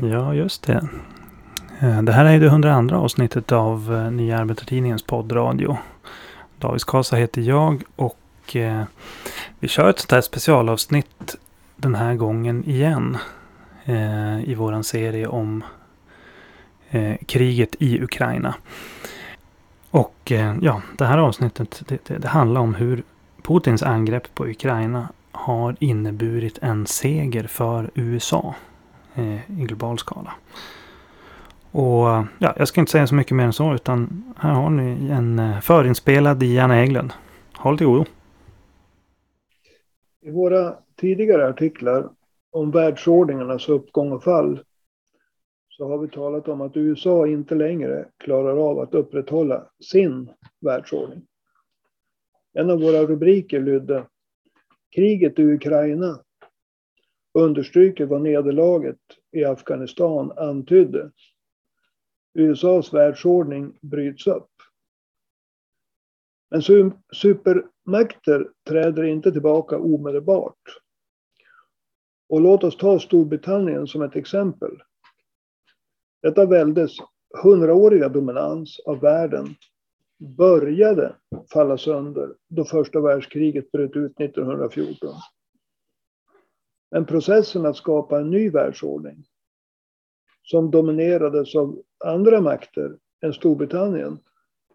Ja, just det. Eh, det här är det 102 avsnittet av eh, Nya Arbetartidningens poddradio. David Kasa heter jag och eh, vi kör ett sånt här specialavsnitt den här gången igen. I våran serie om kriget i Ukraina. Och ja, det här avsnittet det, det, det handlar om hur Putins angrepp på Ukraina har inneburit en seger för USA Eh, i global skala. Och eh, ja, jag ska inte säga så mycket mer än så utan här har ni en förinspelad förinspelad Diana Eglund. Håll till godo. I våra tidigare artiklar om världsordningarnas uppgång och fall så har vi talat om att USA inte längre klarar av att upprätthålla sin världsordning. En av våra rubriker lydde Kriget i Ukraina understryker vad nederlaget i Afghanistan antydde. USAs världsordning bryts upp. Men supermakter träder inte tillbaka omedelbart. Och låt oss ta Storbritannien som ett exempel. Detta väldes hundraåriga dominans av världen började falla sönder då första världskriget bröt ut 1914. Men processen att skapa en ny världsordning som dominerades av andra makter än Storbritannien,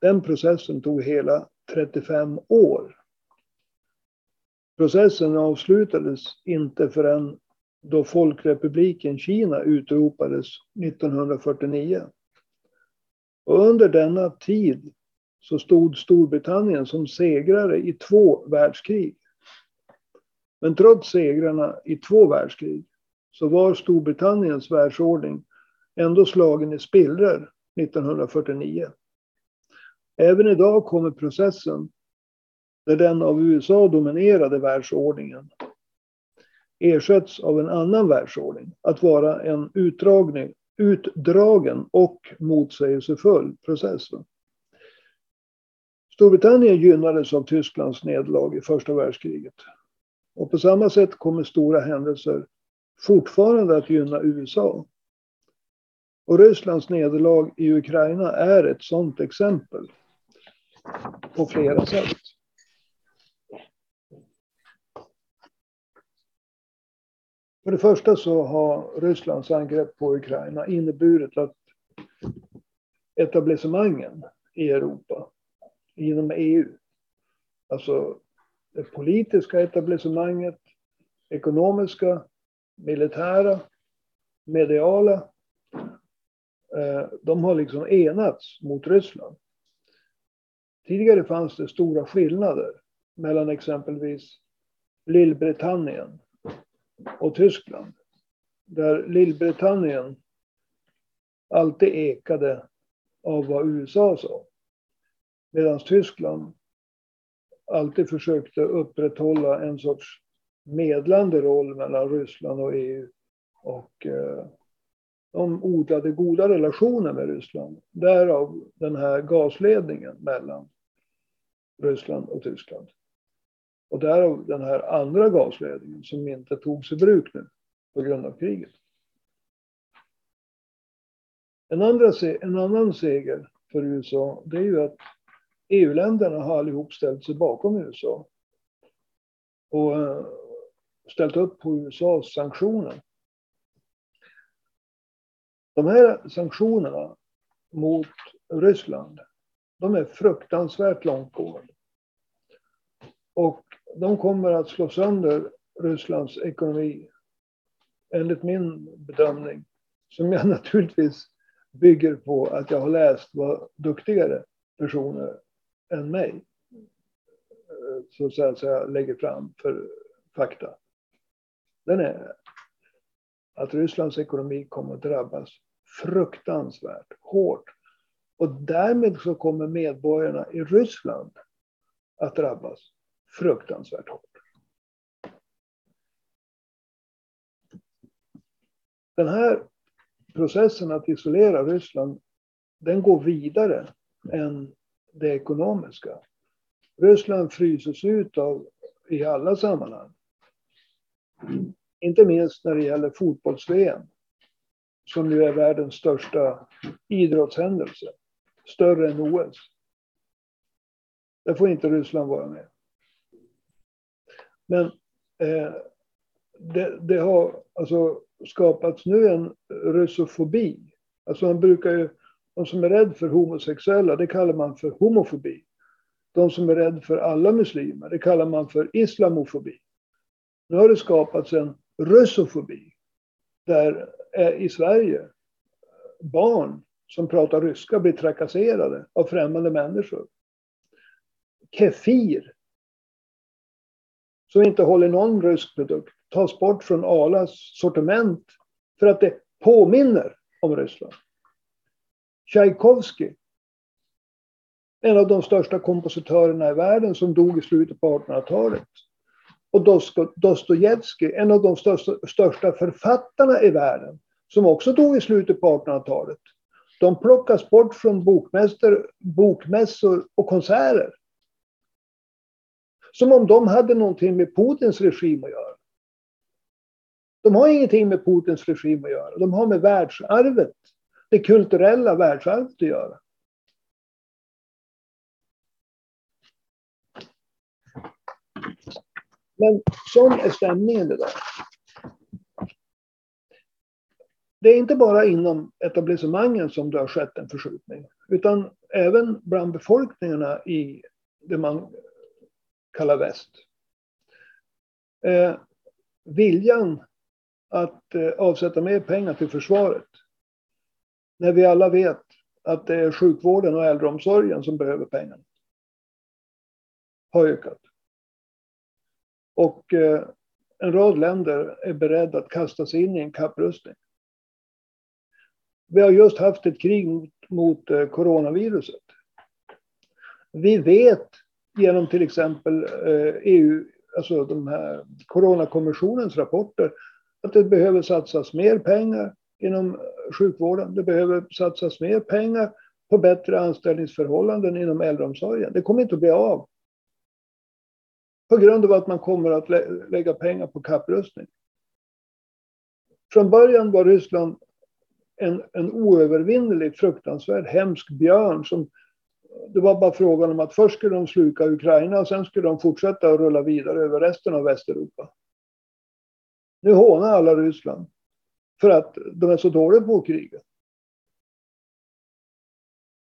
den processen tog hela 35 år. Processen avslutades inte förrän då Folkrepubliken Kina utropades 1949. Och under denna tid så stod Storbritannien som segrare i två världskrig. Men trots segrarna i två världskrig så var Storbritanniens världsordning ändå slagen i spillror 1949. Även idag kommer processen där den av USA dominerade världsordningen ersätts av en annan världsordning att vara en utdragning, utdragen och motsägelsefull process. Storbritannien gynnades av Tysklands nederlag i första världskriget. Och på samma sätt kommer stora händelser fortfarande att gynna USA. Och Rysslands nederlag i Ukraina är ett sådant exempel på flera sätt. För det första så har Rysslands angrepp på Ukraina inneburit att etablissemangen i Europa, inom EU, alltså det politiska etablissemanget, ekonomiska, militära, mediala. Eh, de har liksom enats mot Ryssland. Tidigare fanns det stora skillnader mellan exempelvis Lillbritannien och Tyskland. Där Lillbritannien alltid ekade av vad USA sa. Medan Tyskland alltid försökte upprätthålla en sorts medlande roll mellan Ryssland och EU. Och eh, de odlade goda relationer med Ryssland. Därav den här gasledningen mellan Ryssland och Tyskland. Och därav den här andra gasledningen som inte togs i bruk nu på grund av kriget. En, andra, en annan seger för USA det är ju att EU-länderna har allihop ställt sig bakom USA. Och eh, ställt upp på USAs sanktioner. De här sanktionerna mot Ryssland, de är fruktansvärt långtgående. Och de kommer att slå sönder Rysslands ekonomi. Enligt min bedömning, som jag naturligtvis bygger på att jag har läst vad duktigare personer än mig eh, så att säga lägger fram för fakta. Den är att Rysslands ekonomi kommer att drabbas fruktansvärt hårt. Och därmed så kommer medborgarna i Ryssland att drabbas fruktansvärt hårt. Den här processen att isolera Ryssland, den går vidare än det ekonomiska. Ryssland fryses ut av, i alla sammanhang. Inte minst när det gäller fotbolls-VM. som ju är världens största idrottshändelse, större än OS. Där får inte Ryssland vara med. Men eh, det, det, har alltså skapats nu en russofobi. Alltså man brukar ju, de som är rädda för homosexuella, det kallar man för homofobi. De som är rädda för alla muslimer, det kallar man för islamofobi. Nu har det skapats en russofobi. Där eh, i Sverige barn som pratar ryska blir trakasserade av främmande människor. Kefir som inte håller någon rysk produkt tas bort från Alas sortiment för att det påminner om Ryssland. Tchaikovsky, en av de största kompositörerna i världen som dog i slutet på 1800-talet. Och Dostojevskij, en av de största, största författarna i världen, som också dog i slutet på 1800-talet. De plockas bort från bokmässor och konserter som om de hade någonting med Putins regim att göra. De har ingenting med Putins regim att göra. De har med världsarvet, det kulturella världsarvet att göra. Men sån är stämningen idag. Det är inte bara inom etablissemangen som det har skett en förskjutning, utan även bland befolkningarna i det man kallar väst. Eh, viljan att eh, avsätta mer pengar till försvaret. När vi alla vet att det är sjukvården och äldreomsorgen som behöver pengarna. Har ökat. Och eh, en rad länder är beredda att kasta sig in i en kapprustning. Vi har just haft ett krig mot, mot eh, coronaviruset. Vi vet genom till exempel EU, eh, alltså de här Coronakommissionens rapporter, att det behöver satsas mer pengar inom sjukvården. Det behöver satsas mer pengar på bättre anställningsförhållanden inom äldreomsorgen. Det kommer inte att bli av. På grund av att man kommer att lä lägga pengar på kapprustning. Från början var Ryssland en, en oövervinnelig, fruktansvärd, hemsk björn som det var bara frågan om att först skulle de sluka Ukraina och sen skulle de fortsätta att rulla vidare över resten av Västeuropa. Nu hånar alla Ryssland för att de är så dåliga på kriget.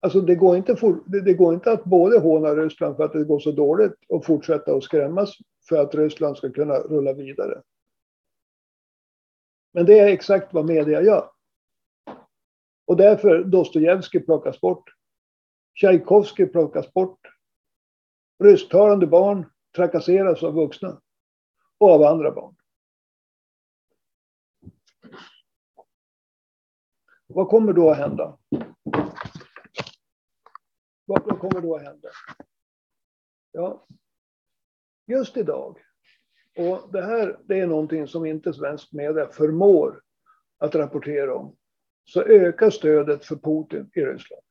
Alltså det går, inte for, det går inte att både håna Ryssland för att det går så dåligt och fortsätta att skrämmas för att Ryssland ska kunna rulla vidare. Men det är exakt vad media gör. Och därför Dostojevskij plockas bort. Tchaikovsky plockas bort. Rysktalande barn trakasseras av vuxna och av andra barn. Vad kommer då att hända? Vad kommer då att hända? Ja, just idag, och det här det är någonting som inte svensk media förmår att rapportera om, så ökar stödet för Putin i Ryssland.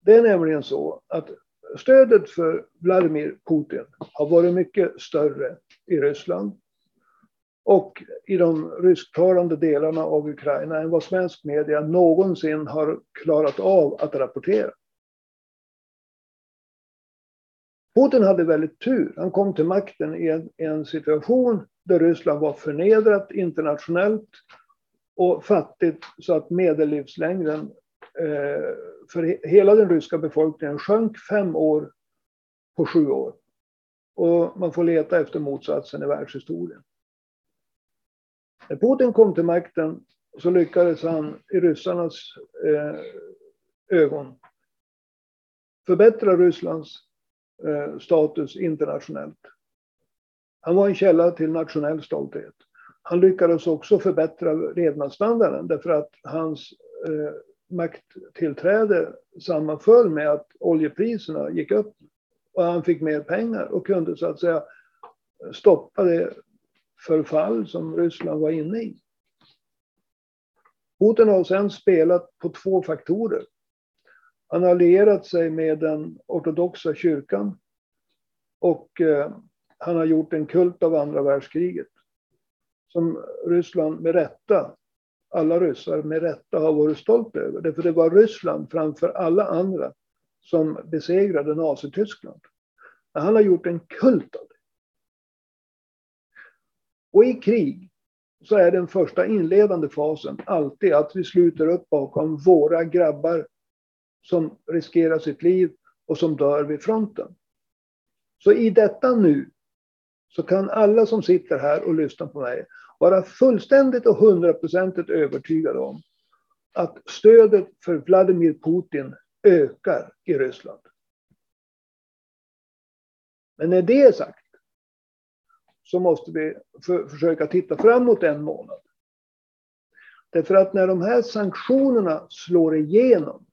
Det är nämligen så att stödet för Vladimir Putin har varit mycket större i Ryssland och i de rysktalande delarna av Ukraina än vad svensk media någonsin har klarat av att rapportera. Putin hade väldigt tur. Han kom till makten i en, en situation där Ryssland var förnedrat internationellt och fattigt så att medellivslängden eh, för hela den ryska befolkningen sjönk fem år på sju år. Och man får leta efter motsatsen i världshistorien. När Putin kom till makten så lyckades han i ryssarnas eh, ögon förbättra Rysslands eh, status internationellt. Han var en källa till nationell stolthet. Han lyckades också förbättra levnadsstandarden därför att hans eh, makttillträde sammanföll med att oljepriserna gick upp och han fick mer pengar och kunde så att säga stoppa det förfall som Ryssland var inne i. Putin har sedan spelat på två faktorer. Han har allierat sig med den ortodoxa kyrkan och eh, han har gjort en kult av andra världskriget som Ryssland med rätta alla ryssar med rätta har varit stolta över. Därför det var Ryssland framför alla andra som besegrade Nazityskland. Han har gjort en kult av det. Och i krig så är den första inledande fasen alltid att vi sluter upp bakom våra grabbar som riskerar sitt liv och som dör vid fronten. Så i detta nu så kan alla som sitter här och lyssnar på mig vara fullständigt och hundraprocentigt övertygade om att stödet för Vladimir Putin ökar i Ryssland. Men när det är sagt så måste vi för, försöka titta framåt en månad. Därför att när de här sanktionerna slår igenom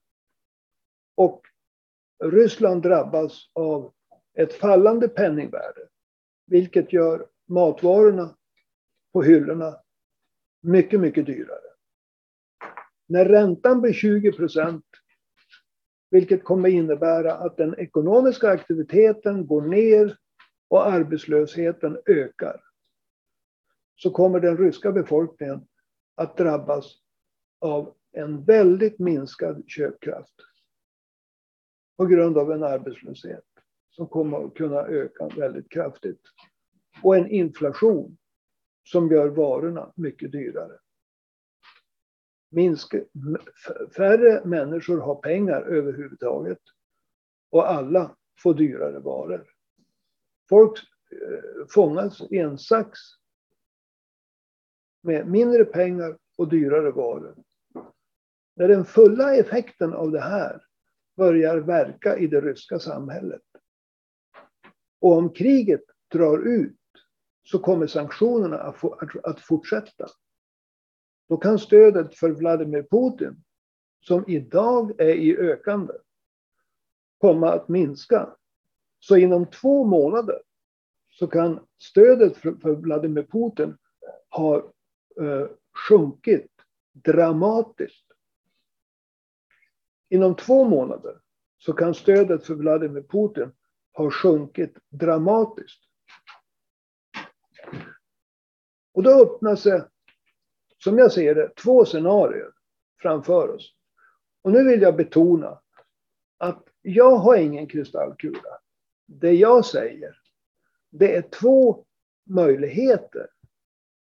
och Ryssland drabbas av ett fallande penningvärde, vilket gör matvarorna på hyllorna mycket, mycket dyrare. När räntan blir 20 procent, vilket kommer innebära att den ekonomiska aktiviteten går ner och arbetslösheten ökar, så kommer den ryska befolkningen att drabbas av en väldigt minskad köpkraft på grund av en arbetslöshet som kommer att kunna öka väldigt kraftigt. Och en inflation som gör varorna mycket dyrare. Minsk, färre människor har pengar överhuvudtaget och alla får dyrare varor. Folk eh, fångas i en sax med mindre pengar och dyrare varor. När den fulla effekten av det här börjar verka i det ryska samhället och om kriget drar ut så kommer sanktionerna att fortsätta. Då kan stödet för Vladimir Putin, som idag är i ökande, komma att minska. Så inom två månader så kan stödet för Vladimir Putin ha eh, sjunkit dramatiskt. Inom två månader så kan stödet för Vladimir Putin ha sjunkit dramatiskt. Och då öppnar sig, som jag ser det, två scenarier framför oss. Och nu vill jag betona att jag har ingen kristallkula. Det jag säger, det är två möjligheter.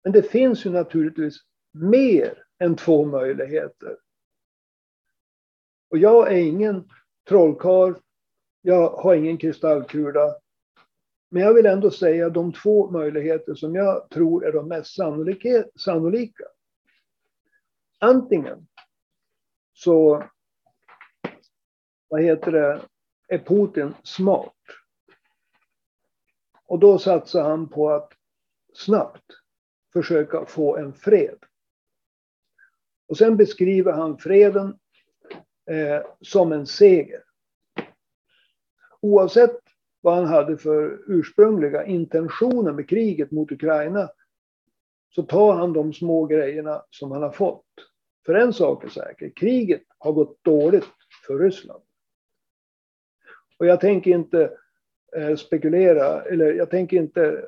Men det finns ju naturligtvis mer än två möjligheter. Och jag är ingen trollkarl. Jag har ingen kristallkula. Men jag vill ändå säga de två möjligheter som jag tror är de mest sannolika. Antingen så vad heter det, är Putin smart. Och då satsar han på att snabbt försöka få en fred. Och sen beskriver han freden eh, som en seger. Oavsett vad han hade för ursprungliga intentioner med kriget mot Ukraina så tar han de små grejerna som han har fått. För en sak är säker, kriget har gått dåligt för Ryssland. Och jag tänker inte Eh, spekulera, eller jag tänker inte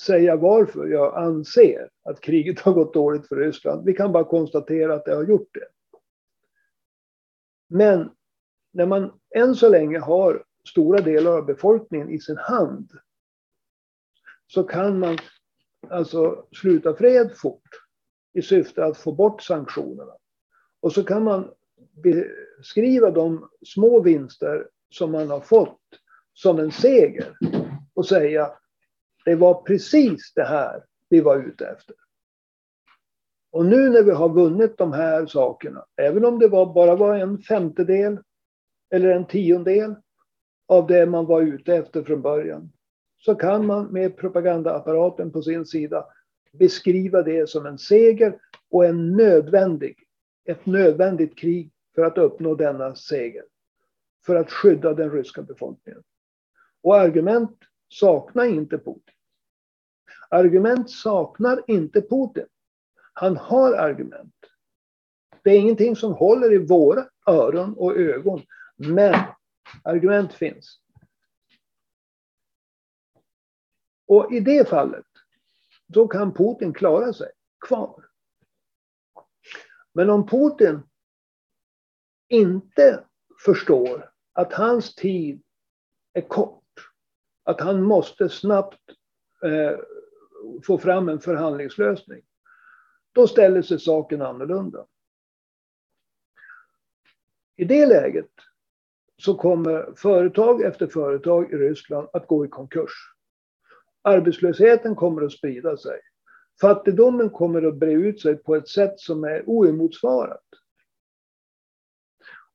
säga varför jag anser att kriget har gått dåligt för Ryssland. Vi kan bara konstatera att det har gjort det. Men när man än så länge har stora delar av befolkningen i sin hand så kan man alltså sluta fred fort i syfte att få bort sanktionerna. Och så kan man beskriva de små vinster som man har fått som en seger och säga det var precis det här vi var ute efter. Och nu när vi har vunnit de här sakerna, även om det var, bara var en femtedel eller en tiondel av det man var ute efter från början, så kan man med propagandaapparaten på sin sida beskriva det som en seger och en nödvändig, ett nödvändigt krig för att uppnå denna seger. För att skydda den ryska befolkningen. Och argument saknar inte Putin. Argument saknar inte Putin. Han har argument. Det är ingenting som håller i våra öron och ögon. Men argument finns. Och i det fallet, då kan Putin klara sig kvar. Men om Putin inte förstår att hans tid är kort, att han måste snabbt eh, få fram en förhandlingslösning, då ställer sig saken annorlunda. I det läget så kommer företag efter företag i Ryssland att gå i konkurs. Arbetslösheten kommer att sprida sig. Fattigdomen kommer att bre ut sig på ett sätt som är oemotsvarat.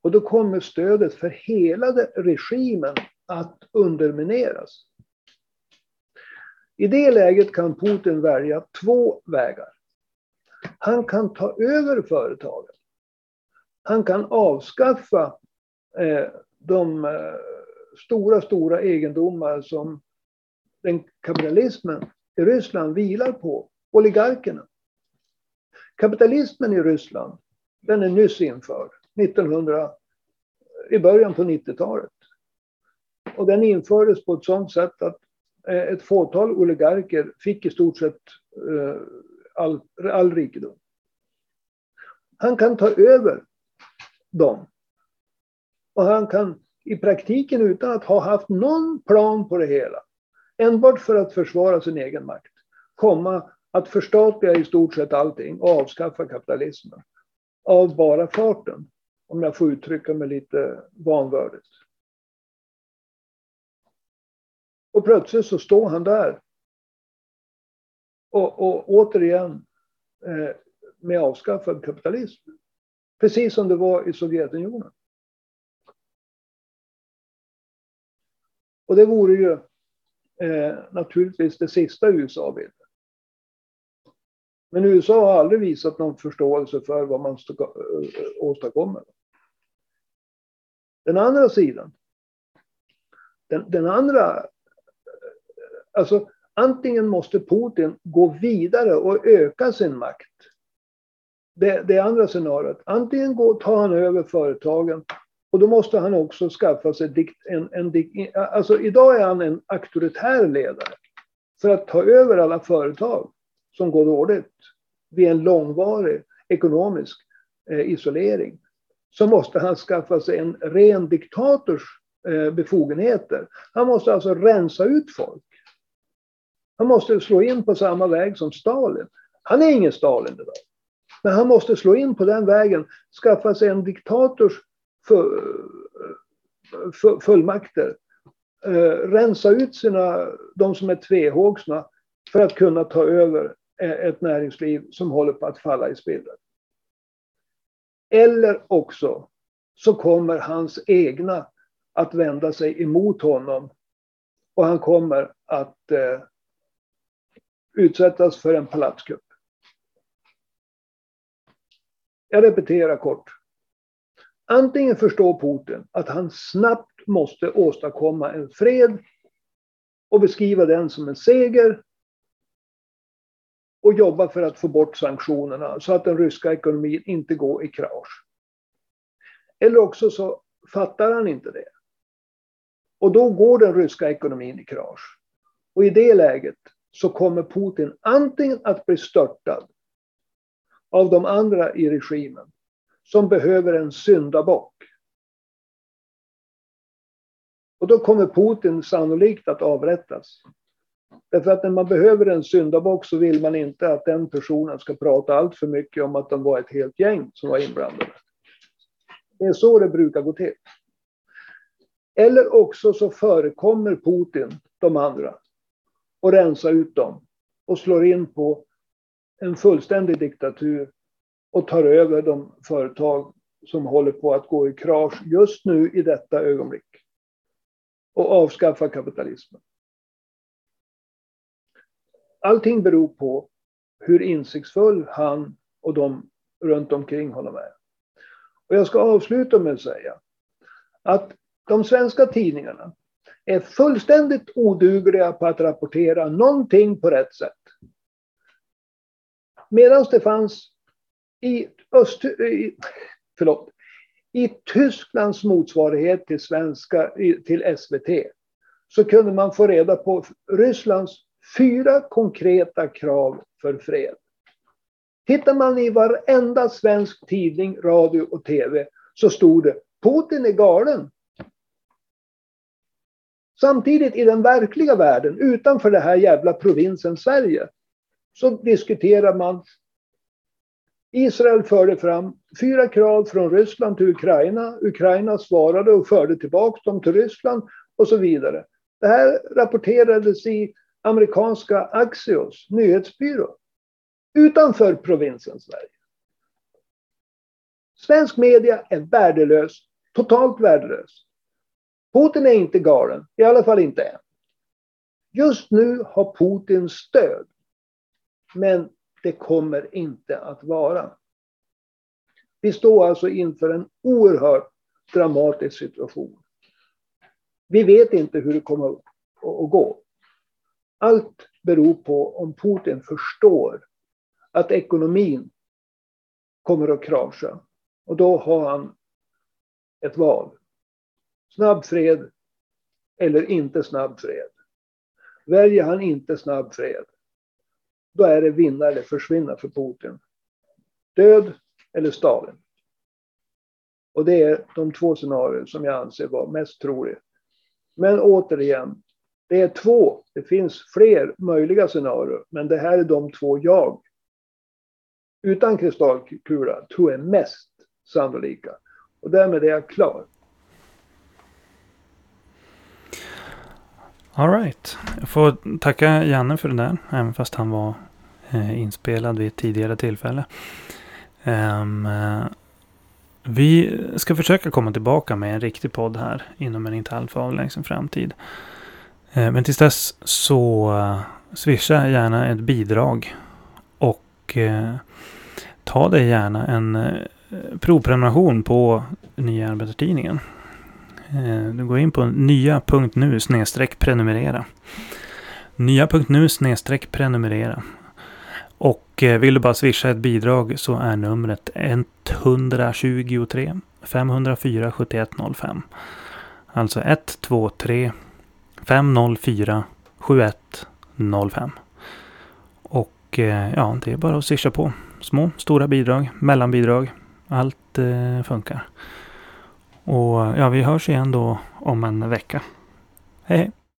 Och då kommer stödet för hela regimen att undermineras. I det läget kan Putin välja två vägar. Han kan ta över företagen. Han kan avskaffa eh, de eh, stora, stora egendomar som den kapitalismen i Ryssland vilar på, oligarkerna. Kapitalismen i Ryssland, den är nyss införd, 1900, i början på 90-talet. Och den infördes på ett sådant sätt att eh, ett fåtal oligarker fick i stort sett eh, all, all rikedom. Han kan ta över dem. Och han kan i praktiken utan att ha haft någon plan på det hela, enbart för att försvara sin egen makt, komma att förstatliga i stort sett allting och avskaffa kapitalismen. Av bara farten, om jag får uttrycka mig lite vanvördigt. Och plötsligt så står han där. Och, och återigen eh, med avskaffad kapitalism. Precis som det var i Sovjetunionen. Och det vore ju eh, naturligtvis det sista USA vill. Men USA har aldrig visat någon förståelse för vad man åstadkommer. eh. Den andra sidan. Den, den andra. Alltså antingen måste Putin gå vidare och öka sin makt. Det, det andra scenariot. Antingen går, tar han över företagen och då måste han också skaffa sig en, en, alltså idag är han en auktoritär ledare. För att ta över alla företag som går dåligt vid en långvarig ekonomisk eh, isolering så måste han skaffa sig en ren diktators eh, befogenheter. Han måste alltså rensa ut folk. Han måste slå in på samma väg som Stalin. Han är ingen Stalin idag. Men han måste slå in på den vägen, skaffa sig en diktators eh, fullmakter. Eh, rensa ut sina, de som är tvehågsna för att kunna ta över ett näringsliv som håller på att falla i spillror. Eller också så kommer hans egna att vända sig emot honom och han kommer att eh, utsättas för en palatskupp. Jag repeterar kort. Antingen förstår Putin att han snabbt måste åstadkomma en fred och beskriva den som en seger och jobba för att få bort sanktionerna så att den ryska ekonomin inte går i krasch. Eller också så fattar han inte det. Och då går den ryska ekonomin i krasch. Och i det läget så kommer Putin antingen att bli störtad av de andra i regimen som behöver en syndabock. Och då kommer Putin sannolikt att avrättas. Därför att när man behöver en syndabock så vill man inte att den personen ska prata allt för mycket om att de var ett helt gäng som var inblandade. Det är så det brukar gå till. Eller också så förekommer Putin de andra och rensar ut dem och slår in på en fullständig diktatur och tar över de företag som håller på att gå i krasch just nu i detta ögonblick. Och avskaffa kapitalismen. Allting beror på hur insiktsfull han och de runt omkring honom är. Och jag ska avsluta med att säga att de svenska tidningarna är fullständigt odugliga på att rapportera någonting på rätt sätt. Medan det fanns i, Öst, i, förlåt, i Tysklands motsvarighet till, svenska, till SVT så kunde man få reda på Rysslands fyra konkreta krav för fred. Tittar man i varenda svensk tidning, radio och tv så stod det Putin är galen. Samtidigt i den verkliga världen, utanför den här jävla provinsen Sverige, så diskuterar man. Israel förde fram fyra krav från Ryssland till Ukraina. Ukraina svarade och förde tillbaka dem till Ryssland och så vidare. Det här rapporterades i amerikanska Axios nyhetsbyrå utanför provinsen Sverige. Svensk media är värdelös, totalt värdelös. Putin är inte galen, i alla fall inte än. Just nu har Putin stöd. Men det kommer inte att vara. Vi står alltså inför en oerhört dramatisk situation. Vi vet inte hur det kommer att gå. Allt beror på om Putin förstår att ekonomin kommer att krascha. Och då har han ett val. Snabb fred eller inte snabb fred. Väljer han inte snabb fred, då är det vinna eller försvinna för Putin. Död eller Stalin. Och det är de två scenarier som jag anser vara mest troliga. Men återigen, det är två. Det finns fler möjliga scenarier, men det här är de två jag utan kristallkula tror är mest sannolika. Och därmed är jag klar. Alright. Jag får tacka Janne för det där. Även fast han var eh, inspelad vid ett tidigare tillfälle. Um, vi ska försöka komma tillbaka med en riktig podd här inom en inte alltför avlägsen framtid. Eh, men tills dess så eh, swisha gärna ett bidrag. Och eh, ta dig gärna en provprenumeration på Nya Arbetartidningen. Du går in på nya.nu prenumerera. Nya.nu prenumerera. Och vill du bara swisha ett bidrag så är numret 123 504 7105. Alltså 123 504 7105. Och eh, ja, det är bara att swisha på små, stora bidrag, mellanbidrag. Allt eh, funkar. Och ja, vi hörs igen då om en vecka. Hej hej!